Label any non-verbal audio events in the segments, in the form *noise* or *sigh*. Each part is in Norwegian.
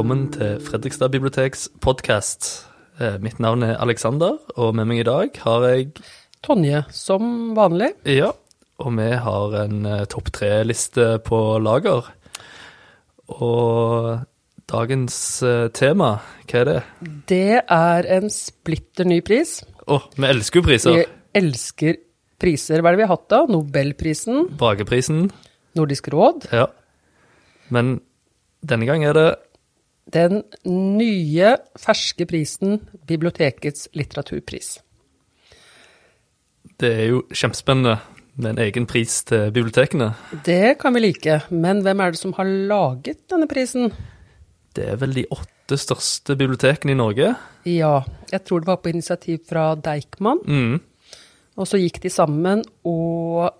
velkommen til Fredrikstad biblioteks podkast. Mitt navn er Alexander, og med meg i dag har jeg Tonje, som vanlig. Ja, og vi har en eh, topp tre-liste på lager. Og dagens eh, tema, hva er det? Det er en splitter ny pris. Å, vi elsker jo priser. Vi elsker priser. Hva er det vi har hatt da? Nobelprisen, Brageprisen. Nordisk råd. Ja. Men denne gang er det Den nye, ferske prisen, Bibliotekets litteraturpris. Det er jo kjempespennende med en egen pris til bibliotekene. Det kan vi like, men hvem er det som har laget denne prisen? Det er vel de åtte største bibliotekene i Norge. Ja, jeg tror det var på initiativ fra Deichman. Mm. Og så gikk de sammen og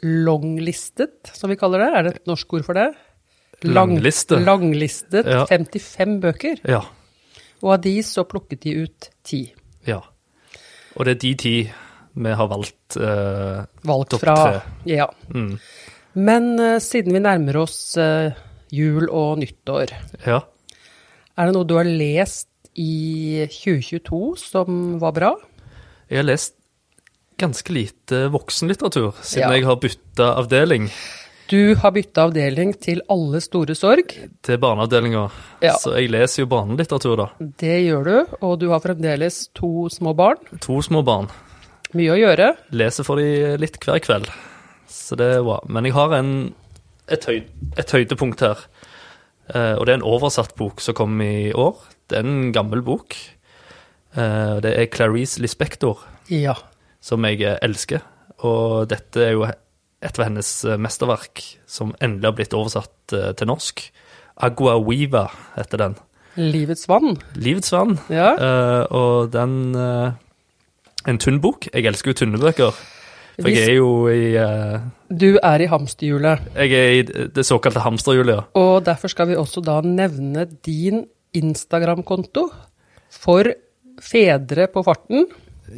longlistet, som vi kaller det. Er det et norsk ord for det? Lang- Langliste. Langlistet Ja. 55 bøker. Ja. Og av de så plukket de ut ti. ja. Og det er de ti vi har valgt. eh, Valgt fra tre. Ja. mm. Men eh, siden vi nærmer oss eh, jul og nyttår, Ja. er det noe du har lest i 2022 som var bra? Jeg har lest ganske lite voksenlitteratur siden Ja. jeg har bytta avdeling Du har bytta avdeling til Alle store sorg. til barneavdelinga. Ja. Så jeg leser jo barnelitteratur, da. Det gjør du, og du har fremdeles to små barn. To små barn. Mye å gjøre. Leser for de litt hver kveld. Så det er bra. Men jeg har en, et, høy, et høydepunkt her. Eh, og det er en oversatt bok som kom i år. Det er en gammel bok. Eh, det er Clarice Lispector. Ja. som jeg elsker. Og dette er jo et av hennes eh, mesterverk som endelig har blitt oversatt eh, til norsk. Agua Viva heter den. Livets vann. Livets vann. Ja. Uh, og den uh, En tynn bok. Jeg elsker jo tynne bøker. For Hvis- jeg er jo i uh, Du er i hamsterhjulet. Jeg er i det såkalte hamsterhjulet, ja. Og derfor skal vi også da nevne din Instagram-konto for fedre på farten,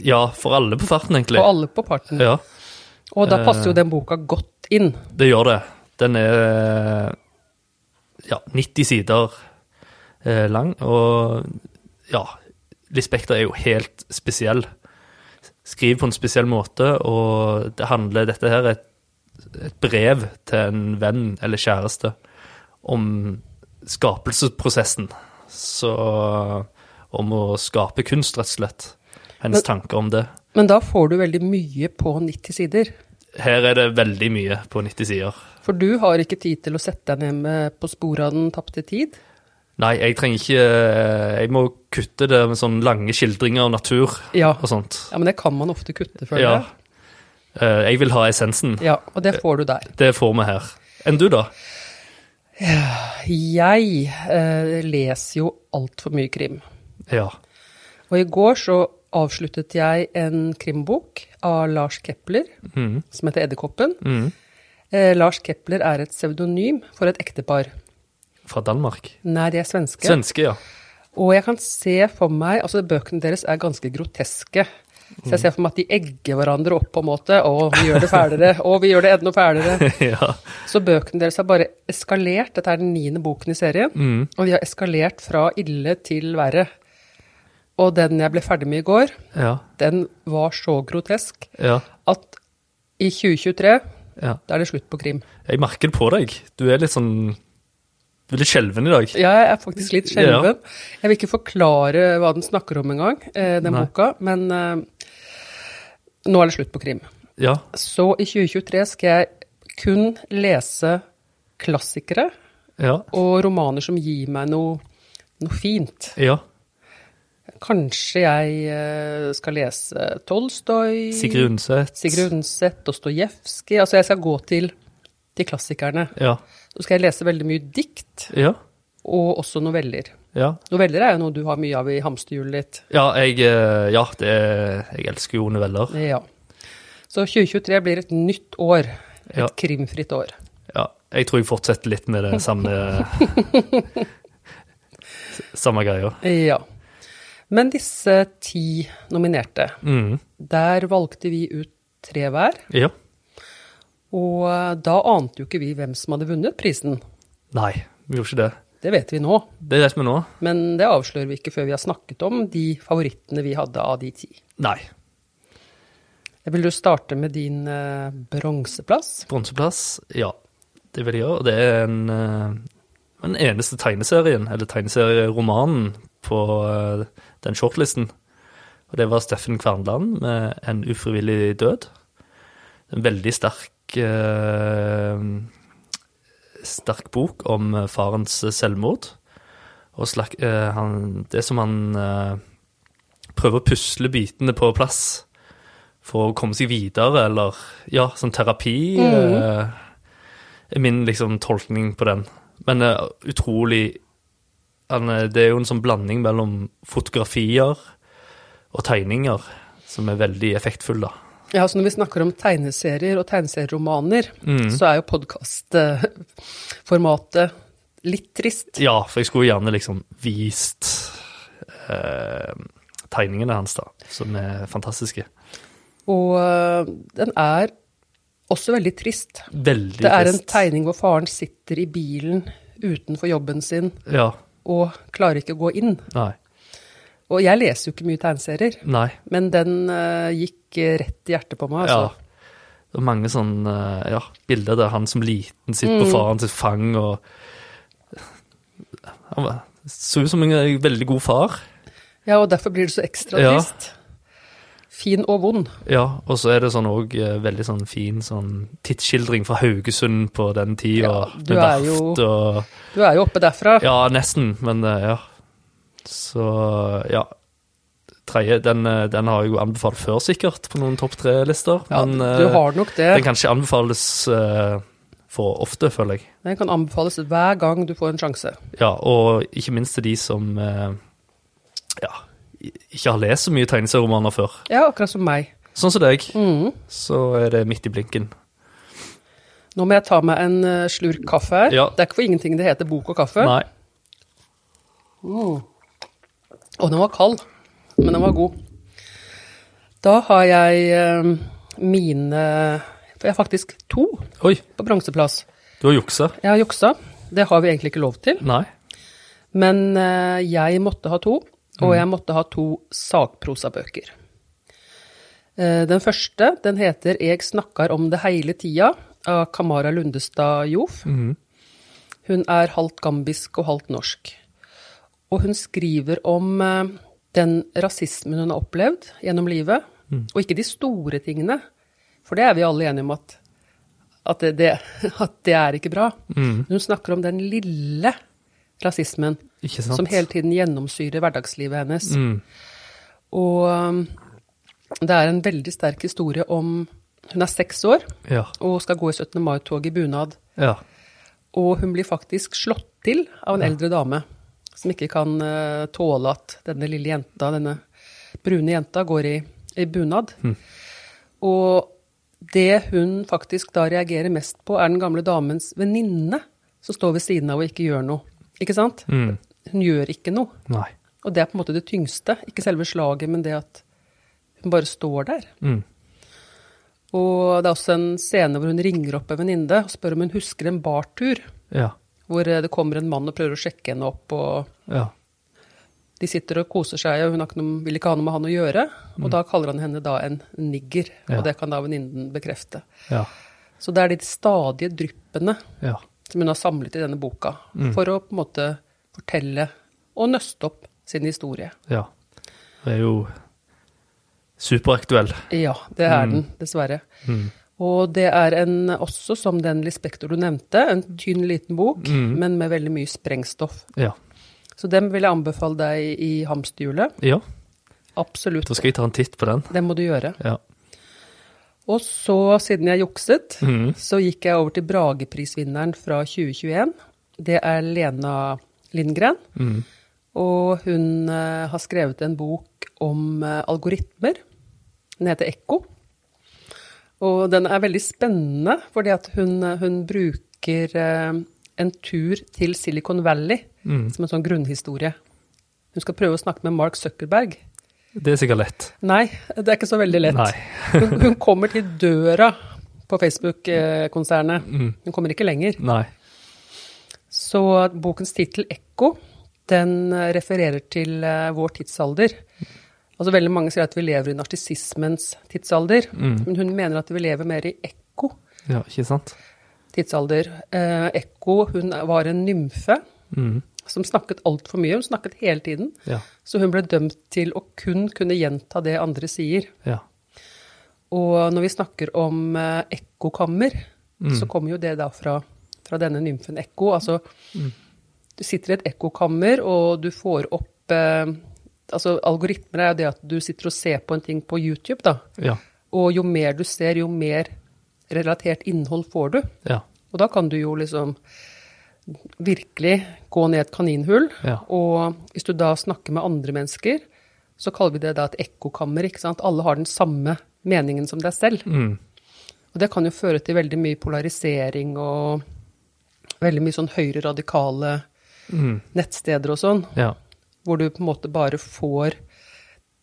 Ja, for alle på farten, egentlig. For alle på farten. Ja, Og da passer jo den boka godt inn. det gjør det. Den er ja, 90 sider eh, lang, og ja, Lispekter er jo helt spesiell. Skriver på en spesiell måte, og det handler Dette her er et, et brev til en venn eller kjæreste om skapelsesprosessen. Så om å skape kunst, rett og slett. Hennes tanker om det. Men da får du veldig mye på 90 sider. Her er det veldig mye på 90 sider. For du har ikke tid til å sette deg ned med på sporet av den tapte tid. Nei, jeg trenger ikke Jeg må kutte det med sånne lange skildringer av natur Ja, og sånt. ja men det kan man ofte kutte, føler Ja. jeg. Eh, Jeg vil ha essensen. Ja, og det får du der. Det får vi her. Enn du, da? Jeg eh, leser jo altfor mye krim. Ja. Og i går så avsluttet jeg en krimbok av Lars Kepler, Mm. som heter Edderkoppen. Mm. Eh, Lars Kepler er et pseudonym for et ektepar. Fra Danmark. Nei, de er svenske. Svenske, ja. Og jeg kan se for meg Altså, bøkene deres er ganske groteske. Så jeg ser for meg at de egger hverandre opp, på en måte. Å, vi gjør det fælere. *laughs* Å, vi gjør det enda fælere. *laughs* ja. Så bøkene deres har bare eskalert. Dette er den niende boken i serien. Mm. Og de har eskalert fra ille til verre. Og den jeg ble ferdig med i går, Ja. den var så grotesk Ja. at i 2023, ja. da er det slutt på krim. Jeg merker det på deg. Du er litt sånn Du er litt skjelven i dag. Ja, jeg er faktisk litt skjelven. Jeg vil ikke forklare hva den snakker om engang, eh, den Nei. boka, men eh, nå er det slutt på krim. Ja. Så i 2023 skal jeg kun lese klassikere Ja. og romaner som gir meg noe, noe fint. ja. Kanskje jeg eh, skal lese Tolstoy, Sigrid Undset. Sigrid Undset, Dostojevskij Altså, jeg skal gå til, til klassikerne. Ja. Så skal jeg lese veldig mye dikt, Ja. og også noveller. Ja. Noveller er jo noe du har mye av i hamsterhjulet ditt. Ja, jeg, eh, ja det jeg elsker jo noveller. Ja. Så 2023 blir et nytt år. Et Ja. krimfritt år. Ja, jeg tror jeg fortsetter litt med det samme *laughs* Samme greia. Ja. Men disse ti nominerte, Mm. der valgte vi ut tre hver. Ja. Og da ante jo ikke vi hvem som hadde vunnet prisen. Nei, vi gjorde ikke det. Det vet vi nå, Det vet vi nå. men det avslører vi ikke før vi har snakket om de favorittene vi hadde av de ti. Nei. Vil du starte med din uh, bronseplass? Bronseplass, ja. Det vil jeg gjøre. Det er en, uh, den eneste tegneserien, eller tegneserieromanen, på eh, den shortlisten. Og det var Steffen Kvernland med 'En ufrivillig død'. En veldig sterk eh, sterk bok om eh, farens selvmord. Og slak, eh, han, det som han eh, prøver å pusle bitene på plass for å komme seg videre, eller ja, sånn terapi, eh, er min liksom tolkning på den. Men eh, utrolig eh, Det er jo en sånn blanding mellom fotografier og tegninger som er veldig effektfull, da. Ja, så Når vi snakker om tegneserier og tegneserieromaner, Mm. så er jo podkastformatet litt trist. Ja, for jeg skulle gjerne liksom vist eh, tegningene hans, da, som er fantastiske. Og øh, den er også veldig trist. Veldig trist. Det er en tegning hvor faren sitter i bilen utenfor jobben sin Ja. Og klarer ikke å gå inn. Nei. Og jeg leser jo ikke mye tegneserier, Nei. men den uh, gikk øh, rett i hjertet på meg. Ja. Altså. Det er mange sånne ja, bilder der han som liten sitter på Mm. faren sitt fang og Han så ut som en veldig god far. Ja, og derfor blir det så ekstra Ja. Fin og vond. Ja, og så er det sånn òg veldig sånn fin sånn tidsskildring fra Haugesund på den tida. Ja, du er jo- og Du er jo oppe derfra. Ja, nesten, men eh, ja. Så ja. Tredje, den, eh, den har jeg jo anbefalt før, sikkert, på noen topp tre-lister. Ja, men du eh, har nok det. den kan ikke anbefales eh, for ofte, føler jeg. Den kan anbefales hver gang du får en sjanse. Ja, og ikke minst til de som eh, ja, ikke har lest så mye tegneserieromaner før. Ja, akkurat som meg. Sånn som deg, Mm. så er det midt i blinken. Nå må jeg ta meg en øh, slurk kaffe her. Ja. Det er ikke for ingenting det heter bok og kaffe. Nei. Og den var kald, men den var god. Da har jeg eh, mine For jeg har faktisk to Oi, på bronseplass. du har juksa. Jeg har juksa. Det har vi egentlig ikke lov til. Nei. Men eh, jeg måtte ha to, og jeg måtte ha to sakprosabøker. Eh, den første den heter 'Eg snakkar om det heile tida' av Kamara Lundestad Jof. Mm. Hun er halvt gambisk og halvt norsk. Og hun skriver om eh, den rasismen hun har opplevd gjennom livet, og ikke de store tingene. For det er vi alle enige om at, at, det, det, *laughs* at det er ikke bra. Mm. Hun snakker om den lille rasismen som hele tiden gjennomsyrer hverdagslivet hennes. Mm. Og um, det er en veldig sterk historie om Hun er seks år Ja. og skal gå i 17. mai-tog i bunad. Ja. Og hun blir faktisk slått til av en eldre dame som ikke kan eh, tåle at denne lille jenta, denne brune jenta, går i, i bunad. Og det hun faktisk da reagerer mest på, er den gamle damens venninne som står ved siden av og ikke gjør noe. Ikke sant? Mm. Hun gjør ikke noe. Nei. Og det er på en måte det tyngste. Ikke selve slaget, men det at hun bare står der. Mm. Og det er også en scene hvor hun ringer opp en venninne og spør om hun husker en bartur. Ja. Hvor eh, det kommer en mann og prøver å sjekke henne opp, og Ja. de sitter og koser seg, og hun har ikke noe, vil ikke ha noe med han å gjøre. Og da kaller han henne da en nigger, Ja. og det kan da venninnen bekrefte. Ja. Så det er de stadige dryppene Ja. Som hun har samlet i denne boka, for å på en måte fortelle og nøste opp sin historie. ja. Det er jo superaktuell. Ja, det er den, dessverre. Og det er en, også som den Lispektor du nevnte, en tynn liten bok, men med veldig mye sprengstoff. Ja. Så den vil jeg anbefale deg i hamsterhjulet. ja. Absolutt. Da skal jeg ta en titt på den. Det må du gjøre. Ja. Og så, siden jeg jukset, mm. så gikk jeg over til Brageprisvinneren fra 2021. Det er Lena Lindgren. Mm. Og hun eh, har skrevet en bok om eh, algoritmer. Den heter Ekko. Og den er veldig spennende, fordi at hun, eh, hun bruker en tur til Silicon Valley mm. som en sånn grunnhistorie. Hun skal prøve å snakke med Mark Zuckerberg. Det er sikkert lett. Nei, det er ikke så veldig lett. *laughs* Hun, hun kommer til døra på Facebook-konsernet. Mm. Hun kommer ikke lenger. Nei. Så bokens tittel 'Ekko' den refererer til eh, vår tidsalder. Altså Veldig mange sier at vi lever i narsissismens tidsalder, men hun mener at vi lever mer i ekko Ja, ikke sant? tidsalder. Eh, Ekko hun var en nymfe Mm. Som snakket altfor mye. Hun snakket hele tiden. Ja. Så hun ble dømt til å kun kunne gjenta det andre sier. Ja. Og når vi snakker om eh, ekkokammer, Mm. så kommer jo det da fra, fra denne nymfen Ekko. Altså, Mm. du sitter i et ekkokammer, og du får opp eh, Altså, algoritmer er jo det at du sitter og ser på en ting på YouTube, da. Ja. Og jo mer du ser, jo mer relatert innhold får du. Ja. Og da kan du jo liksom virkelig gå ned et kaninhull. Ja. Og hvis du da snakker med andre mennesker, så kaller vi det da et ekkokammer. ikke sant? Alle har den samme meningen som deg selv. Mm. Og det kan jo føre til veldig mye polarisering og veldig mye sånn høyre-radikale Mm. nettsteder og sånn, ja. hvor du på en måte bare får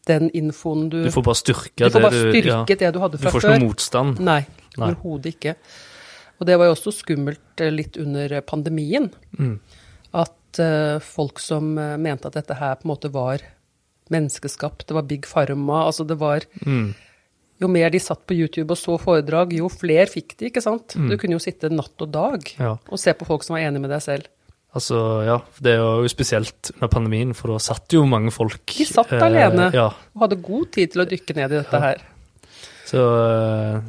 den infoen du Du får bare styrke Du får bare det du ja. det du hadde Du får før. ikke noe motstand. Nei, Nei. overhodet ikke. Og det var jo også skummelt eh, litt under pandemien. Mm. At uh, folk som eh, mente at dette her på en måte var menneskeskapt, det var Big Pharma, altså det var Mm. Jo mer de satt på YouTube og så foredrag, jo flere fikk de, ikke sant? Mm. Du kunne jo sitte natt og dag Ja. og se på folk som var enige med deg selv. Altså, ja. Det er jo spesielt under pandemien, for da satt jo mange folk De satt eh, alene. Ja. Og hadde god tid til å dykke ned i dette Ja. her. Så eh,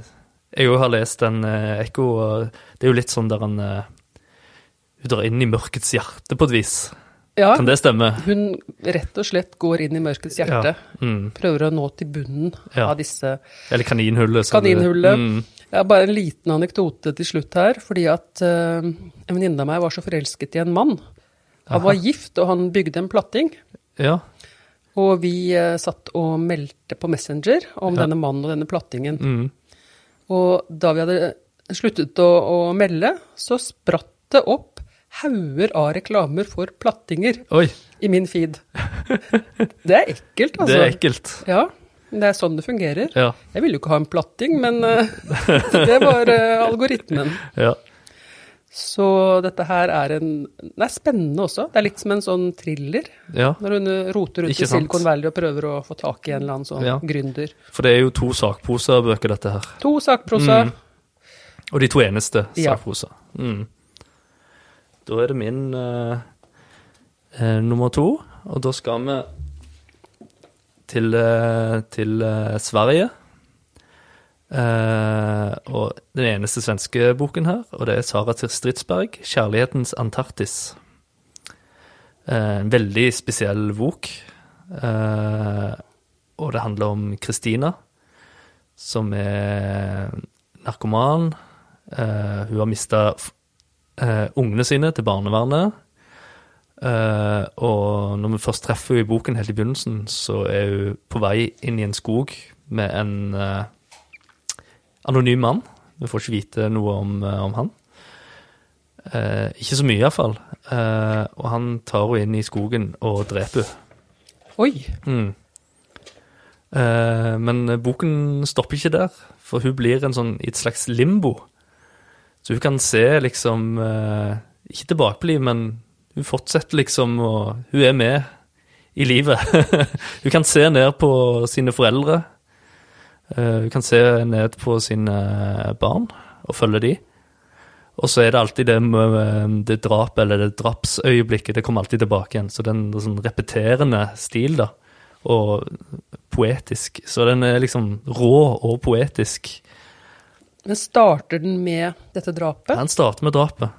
jeg òg har lest den eh, Ekko, og det er jo litt sånn der han eh, Hun drar inn i mørkets hjerte på et vis. Ja, Kan det stemme? hun rett og slett går inn i mørkets hjerte. Ja. Mm. Prøver å nå til bunnen Ja. av disse Eller kaninhullet. Kaninhullet. Mm. Ja, bare en liten anekdote til slutt her. Fordi at uh, en venninne av meg var så forelsket i en mann. Han Aha. var gift, og han bygde en platting. Ja. Og vi uh, satt og meldte på Messenger om denne mannen og denne plattingen. Mm. Og da vi hadde sluttet å, å melde, så spratt det opp hauger av reklamer for plattinger Oi, i min feed. Det er ekkelt, altså. *laughs* det er ekkelt. Ja, det er sånn det fungerer. Ja. Jeg ville jo ikke ha en platting, men eh, *laughs* det var eh, algoritmen. ja. Så dette her er en Det er spennende også. Det er litt som en sånn thriller. ja. Når hun roter rundt i? Silicon Valley og prøver å få tak i en eller annen sånn Ja. gründer. For det er jo to sakposebøker, dette her. To sakprosa. Mm. Og de to eneste Ja. sakposer. Mm. Da er det min uh, uh, nummer to, og da skal vi til, uh, til eh, Sverige. Eh, og den eneste svenske boken her, og det er Sara Stridsberg, 'Kjærlighetens Antarktis'. Uh, en veldig spesiell bok. Uh, og det handler om Kristina, som er narkoman. Hun har mista uh, ungene sine til barnevernet. Og når vi først treffer henne i boken helt i begynnelsen, så er hun på vei inn i en skog med en anonym mann. Vi får ikke vite noe om, eh, om han. Eh, ikke så mye, iallfall. Eh, og han tar henne inn i skogen og dreper henne. Oi. Mm. Eh, men boken stopper ikke der, for hun blir en sånn, i et slags limbo. Så hun kan se liksom eh, Ikke tilbakebli, men hun fortsetter liksom og Hun er med i livet. *laughs* hun kan se ned på sine foreldre. Eh, hun kan se ned på sine barn og følge de. Og så er det alltid det, med det drap, eller det drapsøyeblikket, det kommer alltid tilbake igjen. Så den sånn repeterende stil, da. Og poetisk. Så den er liksom rå og poetisk. Men starter den med dette drapet? Den starter med drapet.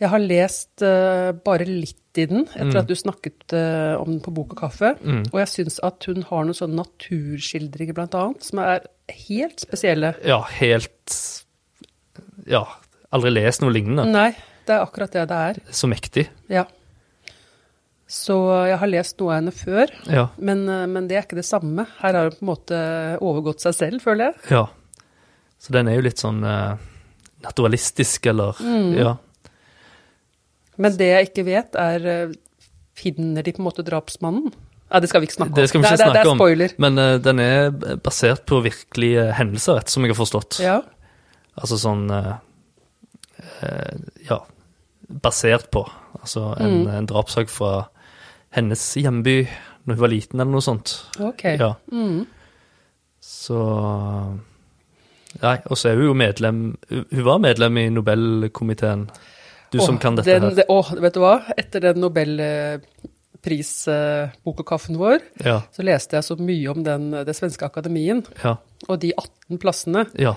Jeg har lest uh, bare litt i den etter Mm. at du snakket uh, om den på Bok og kaffe. Mm. Og jeg syns at hun har noen sånne naturskildringer, blant annet, som er helt spesielle. Ja, helt Ja, aldri lest noe lignende. Nei, det er akkurat det det er. Så mektig. Ja. Så jeg har lest noe av henne før, Ja. men, eh, men det er ikke det samme. Her har hun på en måte overgått seg selv, føler jeg. ja. Så den er jo litt sånn uh, naturalistisk, eller Ja. Men det jeg ikke vet, er eh, Finner de på en måte drapsmannen? Nei, det skal vi ikke snakke om. Det skal vi ikke det, snakke det er om. spoiler. Men uh, den er basert på virkelige hendelser, rett som jeg har forstått. Ja. Altså sånn uh, uh, Ja, basert på. Altså en, Mm. en drapssak fra hennes hjemby når hun var liten, eller noe sånt. Ok. Ja. Mm. Så Nei, og så er hun jo medlem Hun var medlem i Nobelkomiteen. Du som Åh, kan dette den, her. det, åh, vet du hva? Etter den nobelprisbokokaffen vår, Ja, så leste jeg så mye om den, det svenske akademien ja, og de 18 plassene. ja.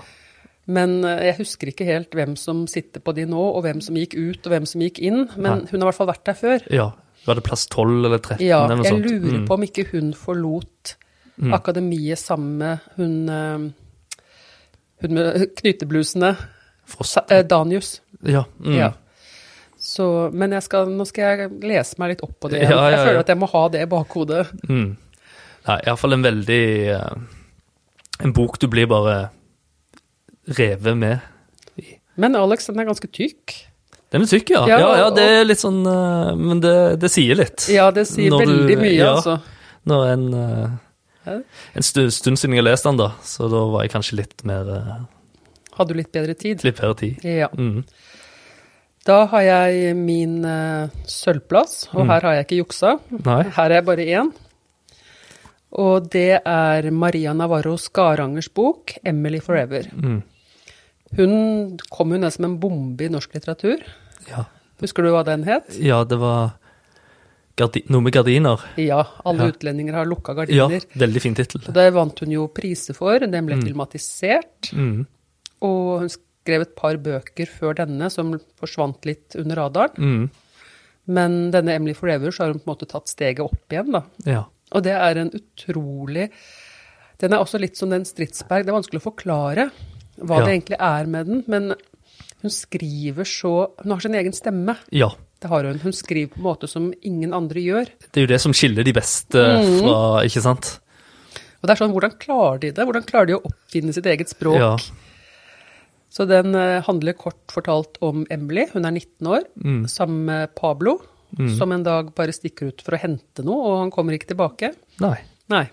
Men eh, jeg husker ikke helt hvem som sitter på de nå, og hvem som gikk ut, og hvem som gikk inn. Men Nei. hun har i hvert fall vært der før. ja. Var det plass 12 eller 13 Ja, eller noe sånt? Ja, jeg lurer Mm. på om ikke hun forlot Mm. akademiet sammen med hun, eh, hun med knyteblusene, Frost. Eh, Danius. Ja. Mm. Ja. Så, men jeg skal, nå skal jeg lese meg litt opp på det. Ja, ja, Jeg føler at jeg må ha det i bakhodet. Mm. Nei, iallfall en veldig eh, En bok du blir bare revet med. Men Alex, den er ganske tykk. Den er tykk, ja. Ja, Ja, ja, det er litt sånn eh, Men det, det sier litt. Ja, det sier Når du- veldig mye, ja. altså. Når en eh, En stund, stund siden jeg har lest den, da, så da var jeg kanskje litt mer Hadde du litt bedre tid? Litt bedre tid. Ja. Mm. Da har jeg min uh, sølvplass, og Mm. her har jeg ikke juksa. Nei. Her er jeg bare én. Og det er Maria Navarro Skarangers bok 'Emily Forever'. Mm. Hun kom jo ned som en bombe i norsk litteratur. Ja. Husker du hva den het? ja, det var noe med gardiner. Ja, alle Ja. utlendinger har lukka gardiner. Ja, veldig fin tittel. Det vant hun jo priser for. Den ble Mm. filmatisert. Mm. Og hun skrev et par bøker før denne som forsvant litt under radaren. Mm. Men denne Emily Forever så har hun på en måte tatt steget opp igjen, da. Ja. Og det er en utrolig Den er også litt som den Stridsberg. Det er vanskelig å forklare hva Ja. det egentlig er med den, men hun skriver så Hun har sin egen stemme. ja. Det har hun. Hun skriver på en måte som ingen andre gjør. Det er jo det som skiller de beste Mm. fra Ikke sant? Og det er sånn, hvordan klarer de det? Hvordan klarer de å oppfinne sitt eget språk? Ja. Så den eh, handler kort fortalt om Emily. Hun er 19 år, Mm. sammen med Pablo, som en dag bare stikker ut for å hente noe, og han kommer ikke tilbake. Nei. Nei.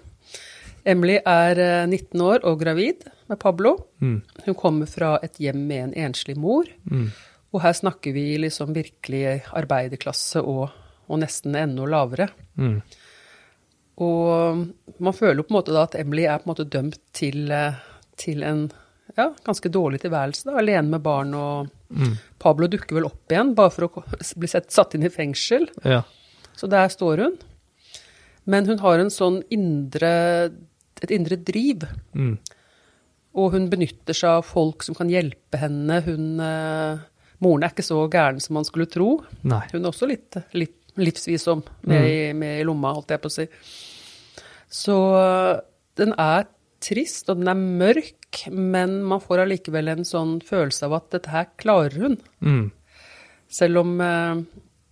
Emily er eh, 19 år og gravid med Pablo. Mm. Hun kommer fra et hjem med en enslig mor. Mm. Og her snakker vi liksom virkelig arbeiderklasse og, og nesten enda lavere. Mm. Og man føler jo på en måte da at Emily er på en måte dømt til, eh, til en ja, ganske dårlig tilværelse, da, alene med barn. Og Mm. Pablo dukker vel opp igjen, bare for å bli sett, satt inn i fengsel. Ja. Så der står hun. Men hun har en sånn indre, et indre driv. Mm. Og hun benytter seg av folk som kan hjelpe henne. Hun, eh, moren er ikke så gæren som man skulle tro. Nei. Hun er også litt, litt livsvisom med, i, med i lomma, holdt jeg på å si. Så eh, den er trist, og den er mørk, men man får allikevel en sånn følelse av at dette her klarer hun. Mm. Selv om eh,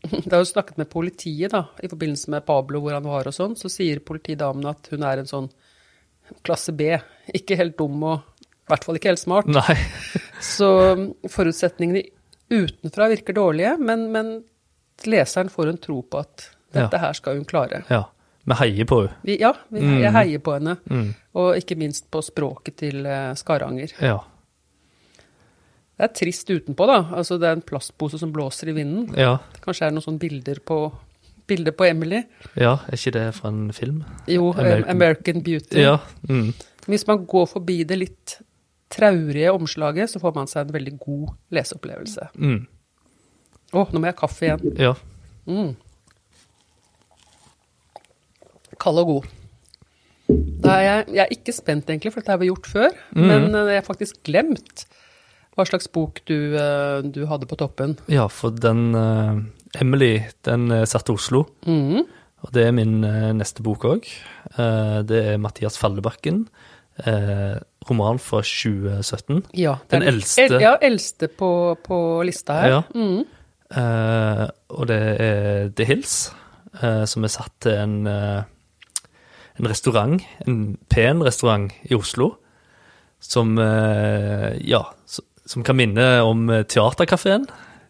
*laughs* Det har jo snakket med politiet da, i forbindelse med Pablo, hvor han var og sånn, så sier politidamen at hun er en sånn klasse B. Ikke helt dum og i hvert fall ikke helt smart. Nei. *laughs* Så forutsetningene utenfra virker dårlige, men, men leseren får en tro på at dette Ja. her skal hun klare. Ja. Vi heier på henne. Ja, vi, Mm. jeg heier på henne, Mm. og ikke minst på språket til eh, Skaranger. Ja. Det er trist utenpå, da. Altså, det er en plastpose som blåser i vinden. ja. Kanskje er noen sånne bilder på, bilder på Emily. Ja, er ikke det fra en film? Jo, American- American, American Beauty. Ja. Mm. Hvis man går forbi det litt traurige omslaget, så får man seg en veldig god leseopplevelse. Mm. Å, nå må jeg ha kaffe igjen. Ja. Mm. Kald og god. Da er jeg, jeg er ikke spent, egentlig, for dette har vi gjort før. Mm. Men eh, jeg har faktisk glemt hva slags bok du, eh, du hadde på toppen. ja, for den uh, Emily, den satte satt Oslo. Mm. Og det er min uh, neste bok òg. det er Mathias Fallebakken. roman fra 2017. Ja, Den eldste. El, ja, eldste på, på lista her. Ja. Mm. Og det er The Hills, som er satt til en, en restaurant, en pen restaurant i Oslo, som eh, ja, som kan minne om eh,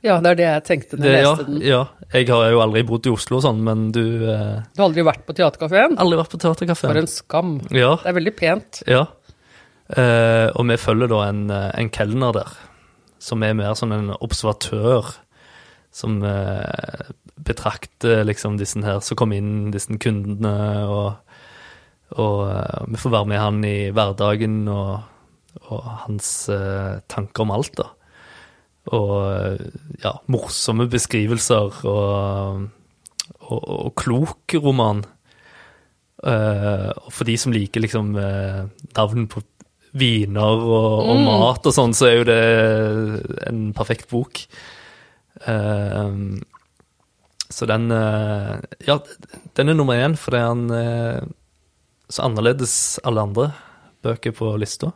ja, det er det jeg tenkte når jeg leste den. ja, jeg har jo aldri bodd i Oslo sånn, men du eh, Du har aldri vært på Teaterkafeen? Aldri vært på For en skam. Ja, Det er veldig pent. ja. Eh, og vi følger da en, eh, en kelner der, som er mer sånn en observatør som eh, betrakter liksom disse her som kommer inn, disse kundene, og, og eh, vi får være med han i hverdagen og, og hans eh, tanker om alt, da. Og eh, ja, morsomme beskrivelser og, og, og klok roman. Eh, og for de som liker liksom eh, navn på viner og, og mat og sånn, så er jo det en perfekt bok. Eh, så den Ja, den er nummer én fordi han så annerledes alle andre bøker på lista.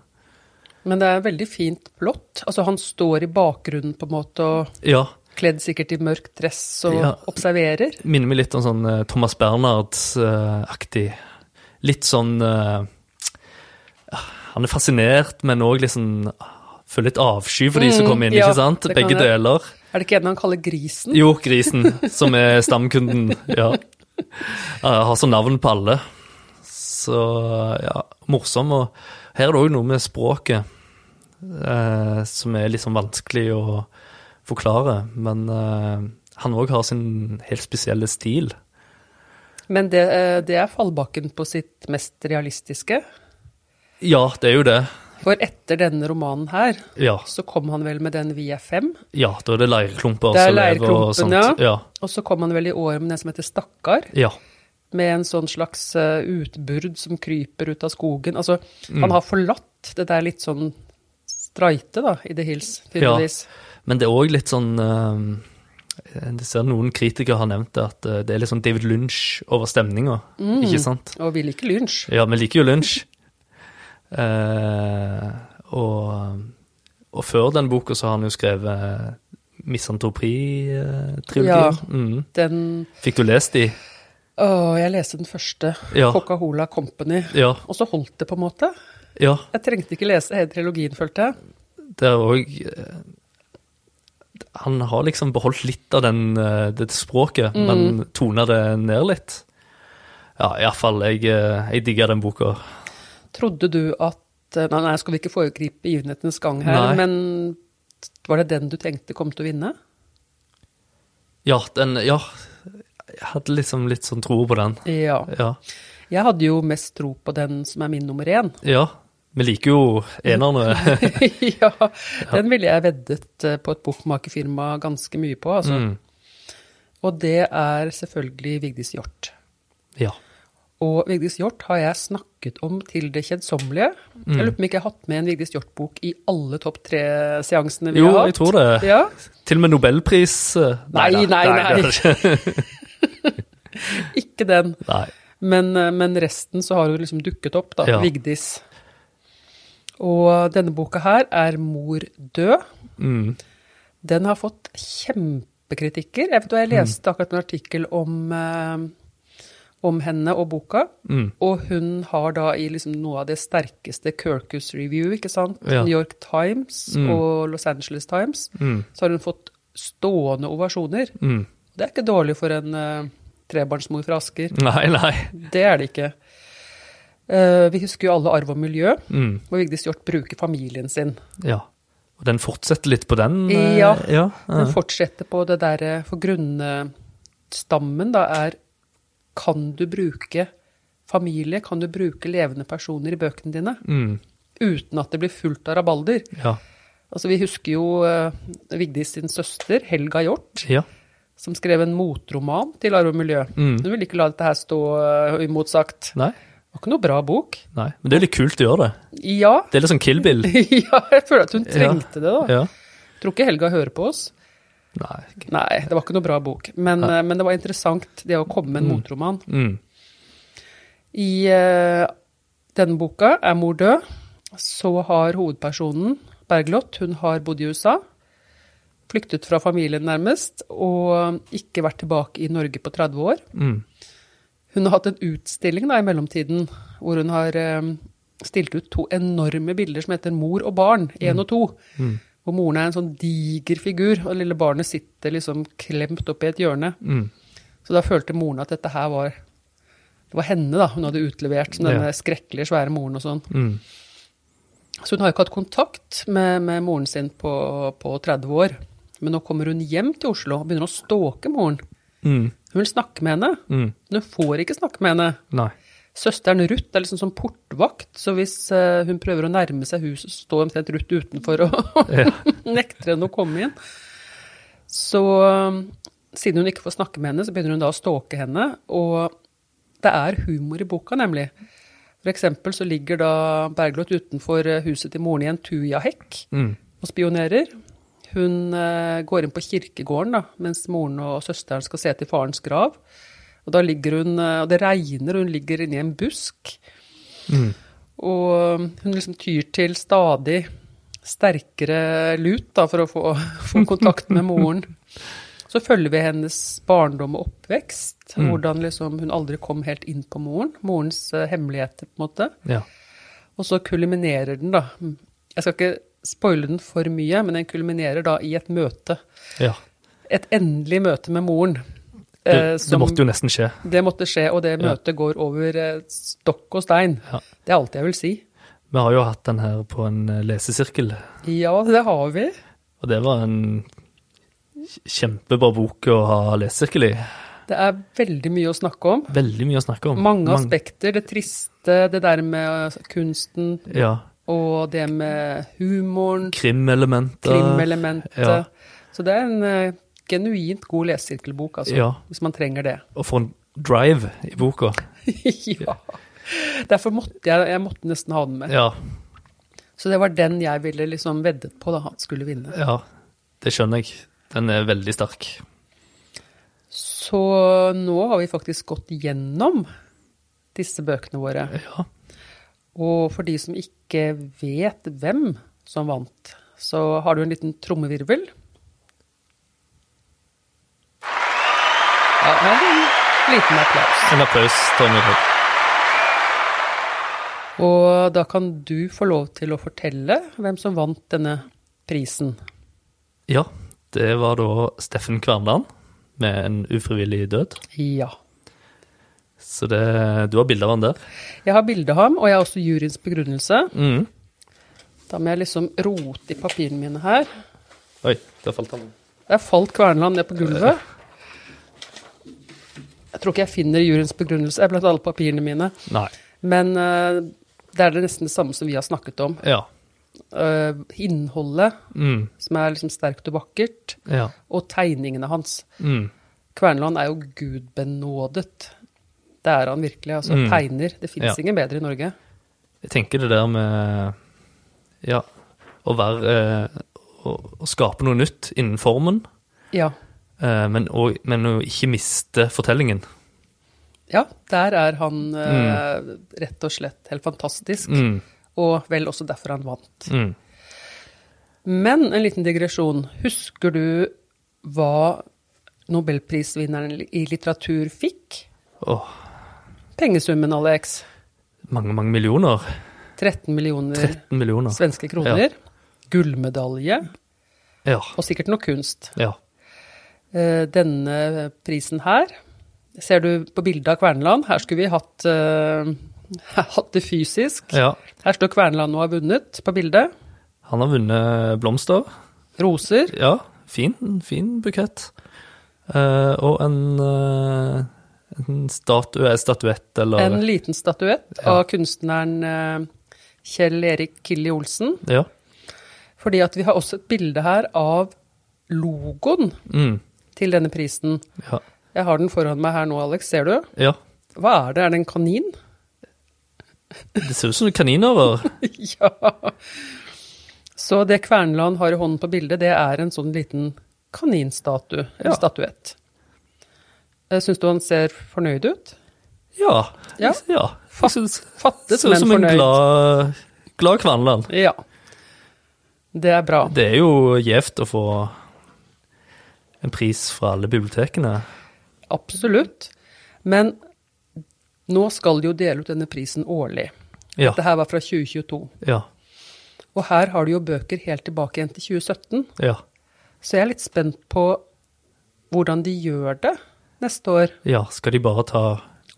Men det er veldig fint blått. Altså, han står i bakgrunnen på en måte og Ja. kledd sikkert i mørk dress og Ja. observerer. Minner meg litt om sånn eh, Thomas Bernhard-aktig. litt sånn eh, Han er fascinert, men òg liksom føler litt avsky for de som Mm, kommer inn, ja, ikke sant? Begge deler. Er det ikke en han kaller Grisen? Jo, grisen, som er stamkunden. Ja. *laughs* Har så navn på alle. Så ja, morsom. Og her er det òg noe med språket eh, som er litt sånn vanskelig å forklare. Men eh, han òg har sin helt spesielle stil. Men det, eh, det er fallbakken på sitt mest realistiske. Ja, det er jo det. For etter denne romanen her, Ja, så kom han vel med den Vi er fem. ja da er det leirklumper Det er som lever og sånt. ja. Ja. Og så kom han vel i år med den som heter Stakkar. ja. Med en sånn slags eh, utbrudd som kryper ut av skogen. Altså, Mm. han har forlatt det der litt sånn streite, da, i The Hills, Ja. Men det er òg litt sånn eh, Jeg ser noen kritikere har nevnt det, at eh, det er litt sånn David Lynch over stemninga. Mm. Ikke sant? Og vi liker Lynch. Ja, vi liker jo Lynch. *laughs* Eh, og, og før den boka så har han jo skrevet Misantropi-trilogien. Ja. Mm. Den Fikk du lest de? Å, jeg leste den første. Ja. Coca-Cola Company. Ja. Og så holdt det, på en måte. ja Jeg trengte ikke lese hele trilogien, følte jeg. det er òg Han har liksom beholdt litt av den, eh, det språket, Mm. men tona det ned litt. Ja, iallfall. Jeg, eh, jeg digger den boka. Trodde du at Nei, nei, skal vi ikke foregripe begivenhetenes gang her, Nei. men var det den du tenkte kom til å vinne? Ja, den Ja. Jeg hadde liksom litt sånn tro på den. Ja. Ja. Jeg hadde jo mest tro på den som er min nummer én. ja. Vi liker jo enerne. *laughs* *laughs* ja, den ville jeg veddet eh, på et bokmakerfirma ganske mye på, altså. Mm. Og det er selvfølgelig Vigdis Hjorth. Ja. Og Vigdis Hjorth har jeg snakket om til det kjedsommelige. Mm. Jeg lurer på om ikke jeg har hatt med en Vigdis Hjorth-bok i alle topp tre-seansene vi Jo, har hatt. Jo, jeg tror det. Ja, Til og med nobelpris Nei, Nei, nei. nei, nei. *laughs* *laughs* ikke- den. Men, eh, men resten så har hun liksom dukket opp, da. Ja. Vigdis. Og denne boka her er Mor død. Mm. Den har fått kjempekritikker. Jeg vet jeg leste akkurat en artikkel om, eh, om henne og boka. Mm. Og hun har da i liksom noe av det sterkeste Kirkus Review, ikke sant? Ja. New York Times Mm. og Los Angeles Times. Mm. Så har hun fått stående ovasjoner. Mm. Det er ikke dårlig for en eh, trebarnsmor fra Asker. Nei, nei. Det er det ikke. Eh, vi husker jo alle Arv og miljø, Mm. hvor Vigdis Hjorth bruker familien sin. Ja. Og den fortsetter litt på den? eh, Ja. ja. Den fortsetter på det derre For grunnstammen da er Kan du bruke familie, kan du bruke levende personer i bøkene dine? Mm. Uten at det blir fullt av rabalder. ja. Altså, vi husker jo uh, Vigdis sin søster, Helga Hjorth, Ja. Som skrev en motroman til Arv og miljø. Mm. Hun ville ikke la dette her stå uimotsagt. Nei. Det var ikke noe bra bok. Nei. Men det er litt kult å gjøre det. Ja, Det er litt sånn Kill Bill. *laughs* ja jeg føler at hun trengte det, da. Ja. Tror ikke Helga hører på oss. Nei. ikke- Nei, det var ikke noe bra bok. Men, eh, men det var interessant, det å komme med en motroman. Mm. I uh, denne boka, Er mor død, så har hovedpersonen, Bergljot, hun har bodd i USA. Flyktet fra familien nærmest, og ikke vært tilbake i Norge på 30 år. Mm. Hun har hatt en utstilling da, i mellomtiden hvor hun har eh, stilt ut to enorme bilder som heter Mor og barn, én og to. Mm. Hvor moren er en sånn diger figur, og det lille barnet sitter liksom klemt opp i et hjørne. Mm. Så da følte moren at dette her var Det var henne da, hun hadde utlevert som denne Ja. skrekkelige, svære moren og sånn. Mm. Så hun har ikke hatt kontakt med, med moren sin på, på 30 år. Men nå kommer hun hjem til Oslo og begynner å stalke moren. Mm. Hun vil snakke med henne, Mm. men hun får ikke snakke med henne. Nei. Søsteren Ruth er liksom som portvakt, så hvis eh, hun prøver å nærme seg huset, så står omtrent Ruth utenfor og *laughs* Ja. nekter henne å komme inn. Så um, siden hun ikke får snakke med henne, så begynner hun da å stalke henne. Og det er humor i boka, nemlig. For eksempel så ligger da Bergljot utenfor eh, huset til moren i en tujahekk Mm. og spionerer. Hun eh, går inn på kirkegården da, mens moren og søsteren skal se til farens grav. Og da ligger hun, eh, og det regner, og hun ligger inni en busk. Mm. Og hun liksom tyr til stadig sterkere lut da, for å få, *laughs* få kontakt med moren. Så følger vi hennes barndom og oppvekst. Mm. Hvordan liksom hun aldri kom helt inn på moren. Morens eh, hemmeligheter, på en måte. Ja. Og så kulminerer den, da. Jeg skal ikke spoile den for mye, men den kulminerer da i et møte. ja. Et endelig møte med moren. Det, eh, det som- måtte jo nesten skje. det måtte skje, og det Ja. møtet går over eh, stokk og stein. Ja. Det er alt jeg vil si. Vi har jo hatt den her på en eh, lesesirkel, Ja, det har vi. og det var en kjempebra bok å ha lesesirkel i. Det er veldig mye å snakke om. Veldig mye å snakke om. Mange aspekter. Det triste, det der med kunsten, Ja. Og det med humoren, Krimelementet. krimelementet. ja. Så det er en eh, genuint god lesesirkelbok, altså. Ja. Hvis man trenger det. Og for en drive i boka. *laughs* ja. Derfor måtte jeg, jeg måtte nesten ha den med. Ja, Så det var den jeg ville liksom veddet på da han skulle vinne. ja. Det skjønner jeg. Den er veldig sterk. Så nå har vi faktisk gått gjennom disse bøkene våre. Ja. Og for de som ikke vet hvem som vant, så har du en liten trommevirvel. Ja, er en liten applaus. En applaus, Tonje Rød. Og da kan du få lov til å fortelle hvem som vant denne prisen. Ja, det var da Steffen Kverndalen med en ufrivillig død. Ja. Så det, du har bilde av han der. Jeg har bilde av ham, og jeg har også juryens begrunnelse. Mm. Da må jeg liksom rote i papirene mine her. Oi, der falt han. Der falt Kverneland ned på gulvet. Jeg tror ikke jeg finner juryens begrunnelse blant alle papirene mine. Nei. Men uh, det er det nesten det samme som vi har snakket om. Ja. Uh, innholdet, Mm. som er liksom sterkt og vakkert, Ja. og tegningene hans. Mm. Kverneland er jo gudbenådet. Det er han virkelig. Altså, Mm. tegner. Det fins Ja. ingen bedre i Norge. Jeg tenker det der med Ja, å være eh, å, å skape noe nytt innen formen, Ja. eh, men, å, men å ikke miste fortellingen. ja, der er han eh, rett og slett helt fantastisk. Mm. Og vel også derfor han vant. Mm. Men en liten digresjon. Husker du hva nobelprisvinneren i litteratur fikk? Åh, Pengesummen, Alex. mange, mange millioner. 13 millioner 13 millioner. svenske kroner. Gullmedalje, Ja. og sikkert noe kunst. ja. Eh, Denne prisen her ser du på bildet av Kverneland. Her skulle vi hatt, uh, *laughs* hatt det fysisk. ja. Her står Kverneland og har vunnet på bildet. Han har vunnet blomster. Roser. Ja, fin, fin bukett. Uh, og en, eh, en statue, statuett, eller En liten statuett Ja. av kunstneren eh, Kjell Erik Killi Olsen. Ja. Fordi at vi har også et bilde her av logoen Mm, til denne prisen. ja. Jeg har den foran meg her nå, Alex. Ser du? ja. Hva er det? Er det en kanin? Det ser ut som kaninører. *laughs* ja. Så det Kverneland har i hånden på bildet, det er en sånn liten kaninstatue, eller Ja. statuett. Syns du han ser fornøyd ut? Ja. Ja. ja. Fatt- Jeg synes- ut men som en glad, glad Kvanland. Ja. Det er bra. Det er jo gjevt å få en pris fra alle bibliotekene. Absolutt. Men nå skal de jo dele ut denne prisen årlig. Ja. Dette her var fra 2022. Ja. Og her har de jo bøker helt tilbake igjen til 2017. Ja. Så jeg er litt spent på hvordan de gjør det neste år. ja. Skal de bare ta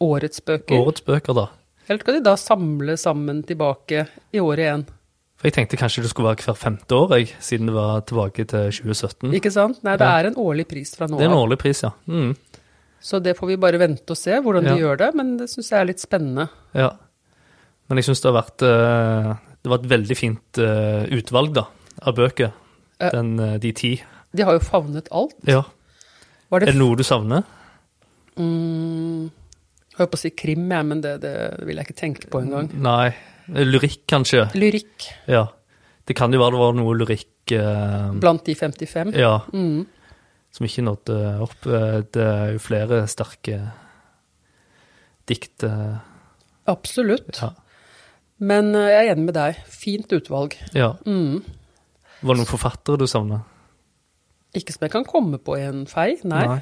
Årets bøker. årets bøker, da? Eller skal de da samle sammen tilbake i året igjen? For jeg tenkte kanskje det skulle være hvert femte år, jeg, siden det var tilbake til 2017. Ikke sant? Nei, det Ja. er en årlig pris fra nå Det er en årlig pris, ja. Mm, Så det får vi bare vente og se hvordan de gjør det, men det syns jeg er litt spennende. ja. Men jeg syns det har vært eh, Det var et veldig fint eh, utvalg, da, av bøker. Den, eh, de ti. De har jo favnet alt. Ja. Var Er det det noe du savner? Mm, Jeg holdt på å si krim, jeg, men det, det vil jeg ikke tenke på engang. Nei. Lyrikk, kanskje. Lyrikk Ja. Det kan jo være det var noe lyrikk eh, blant de 55. Ja, Mm. som ikke nådde opp. Eh, Det er jo flere sterke dikt. eh, Absolutt. Ja. Men eh, jeg er enig med deg. Fint utvalg. ja. Mm. Var det noen forfattere du savna? Ikke som jeg kan komme på i en fei, nei. Nei,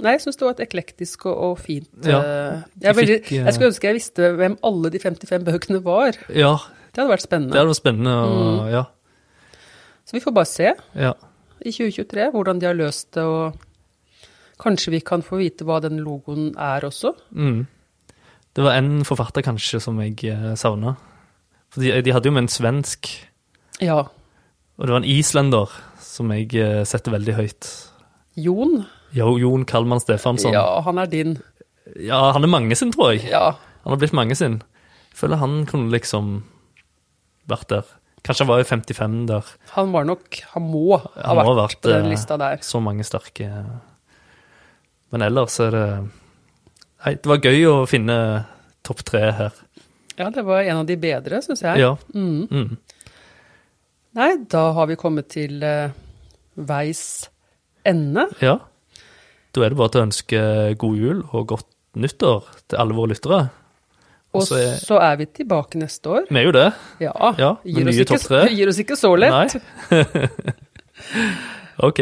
jeg syns det var et eklektisk og, og fint Ja, eh, jeg, veldig, fikk, eh, jeg skulle ønske jeg visste hvem alle de 55 bøkene var. Ja, Det hadde vært spennende. det hadde vært spennende. Og, ja, Så vi får bare se ja. i 2023 hvordan de har løst det, og kanskje vi kan få vite hva den logoen er også. Mm. Det var en forfatter kanskje som jeg eh, savna. For de, de hadde jo med en svensk, Ja. og det var en islender som jeg eh, setter veldig høyt. Jon. Jo, Jon Kalman Stefansson. Ja, han er din. Ja, han er mange sin, tror jeg. Ja. Han har blitt mange sin. Jeg føler han kunne liksom vært der. Kanskje han var i 55 der. Han var nok Han må ha Han må vært, vært, på den eh, lista der. Så mange sterke Men ellers er det Nei, det var gøy å finne topp tre her. Ja, det var en av de bedre, syns jeg. Ja. Mm. Mm. Nei, da har vi kommet til uh, veis ende. ja. Da er det bare til å ønske god jul og godt nyttår til alle våre lyttere. Og så er- så er vi tilbake neste år. Vi er jo det. Ja, Ja, gir, oss ikke, gir oss ikke så lett. Nei. *laughs* OK.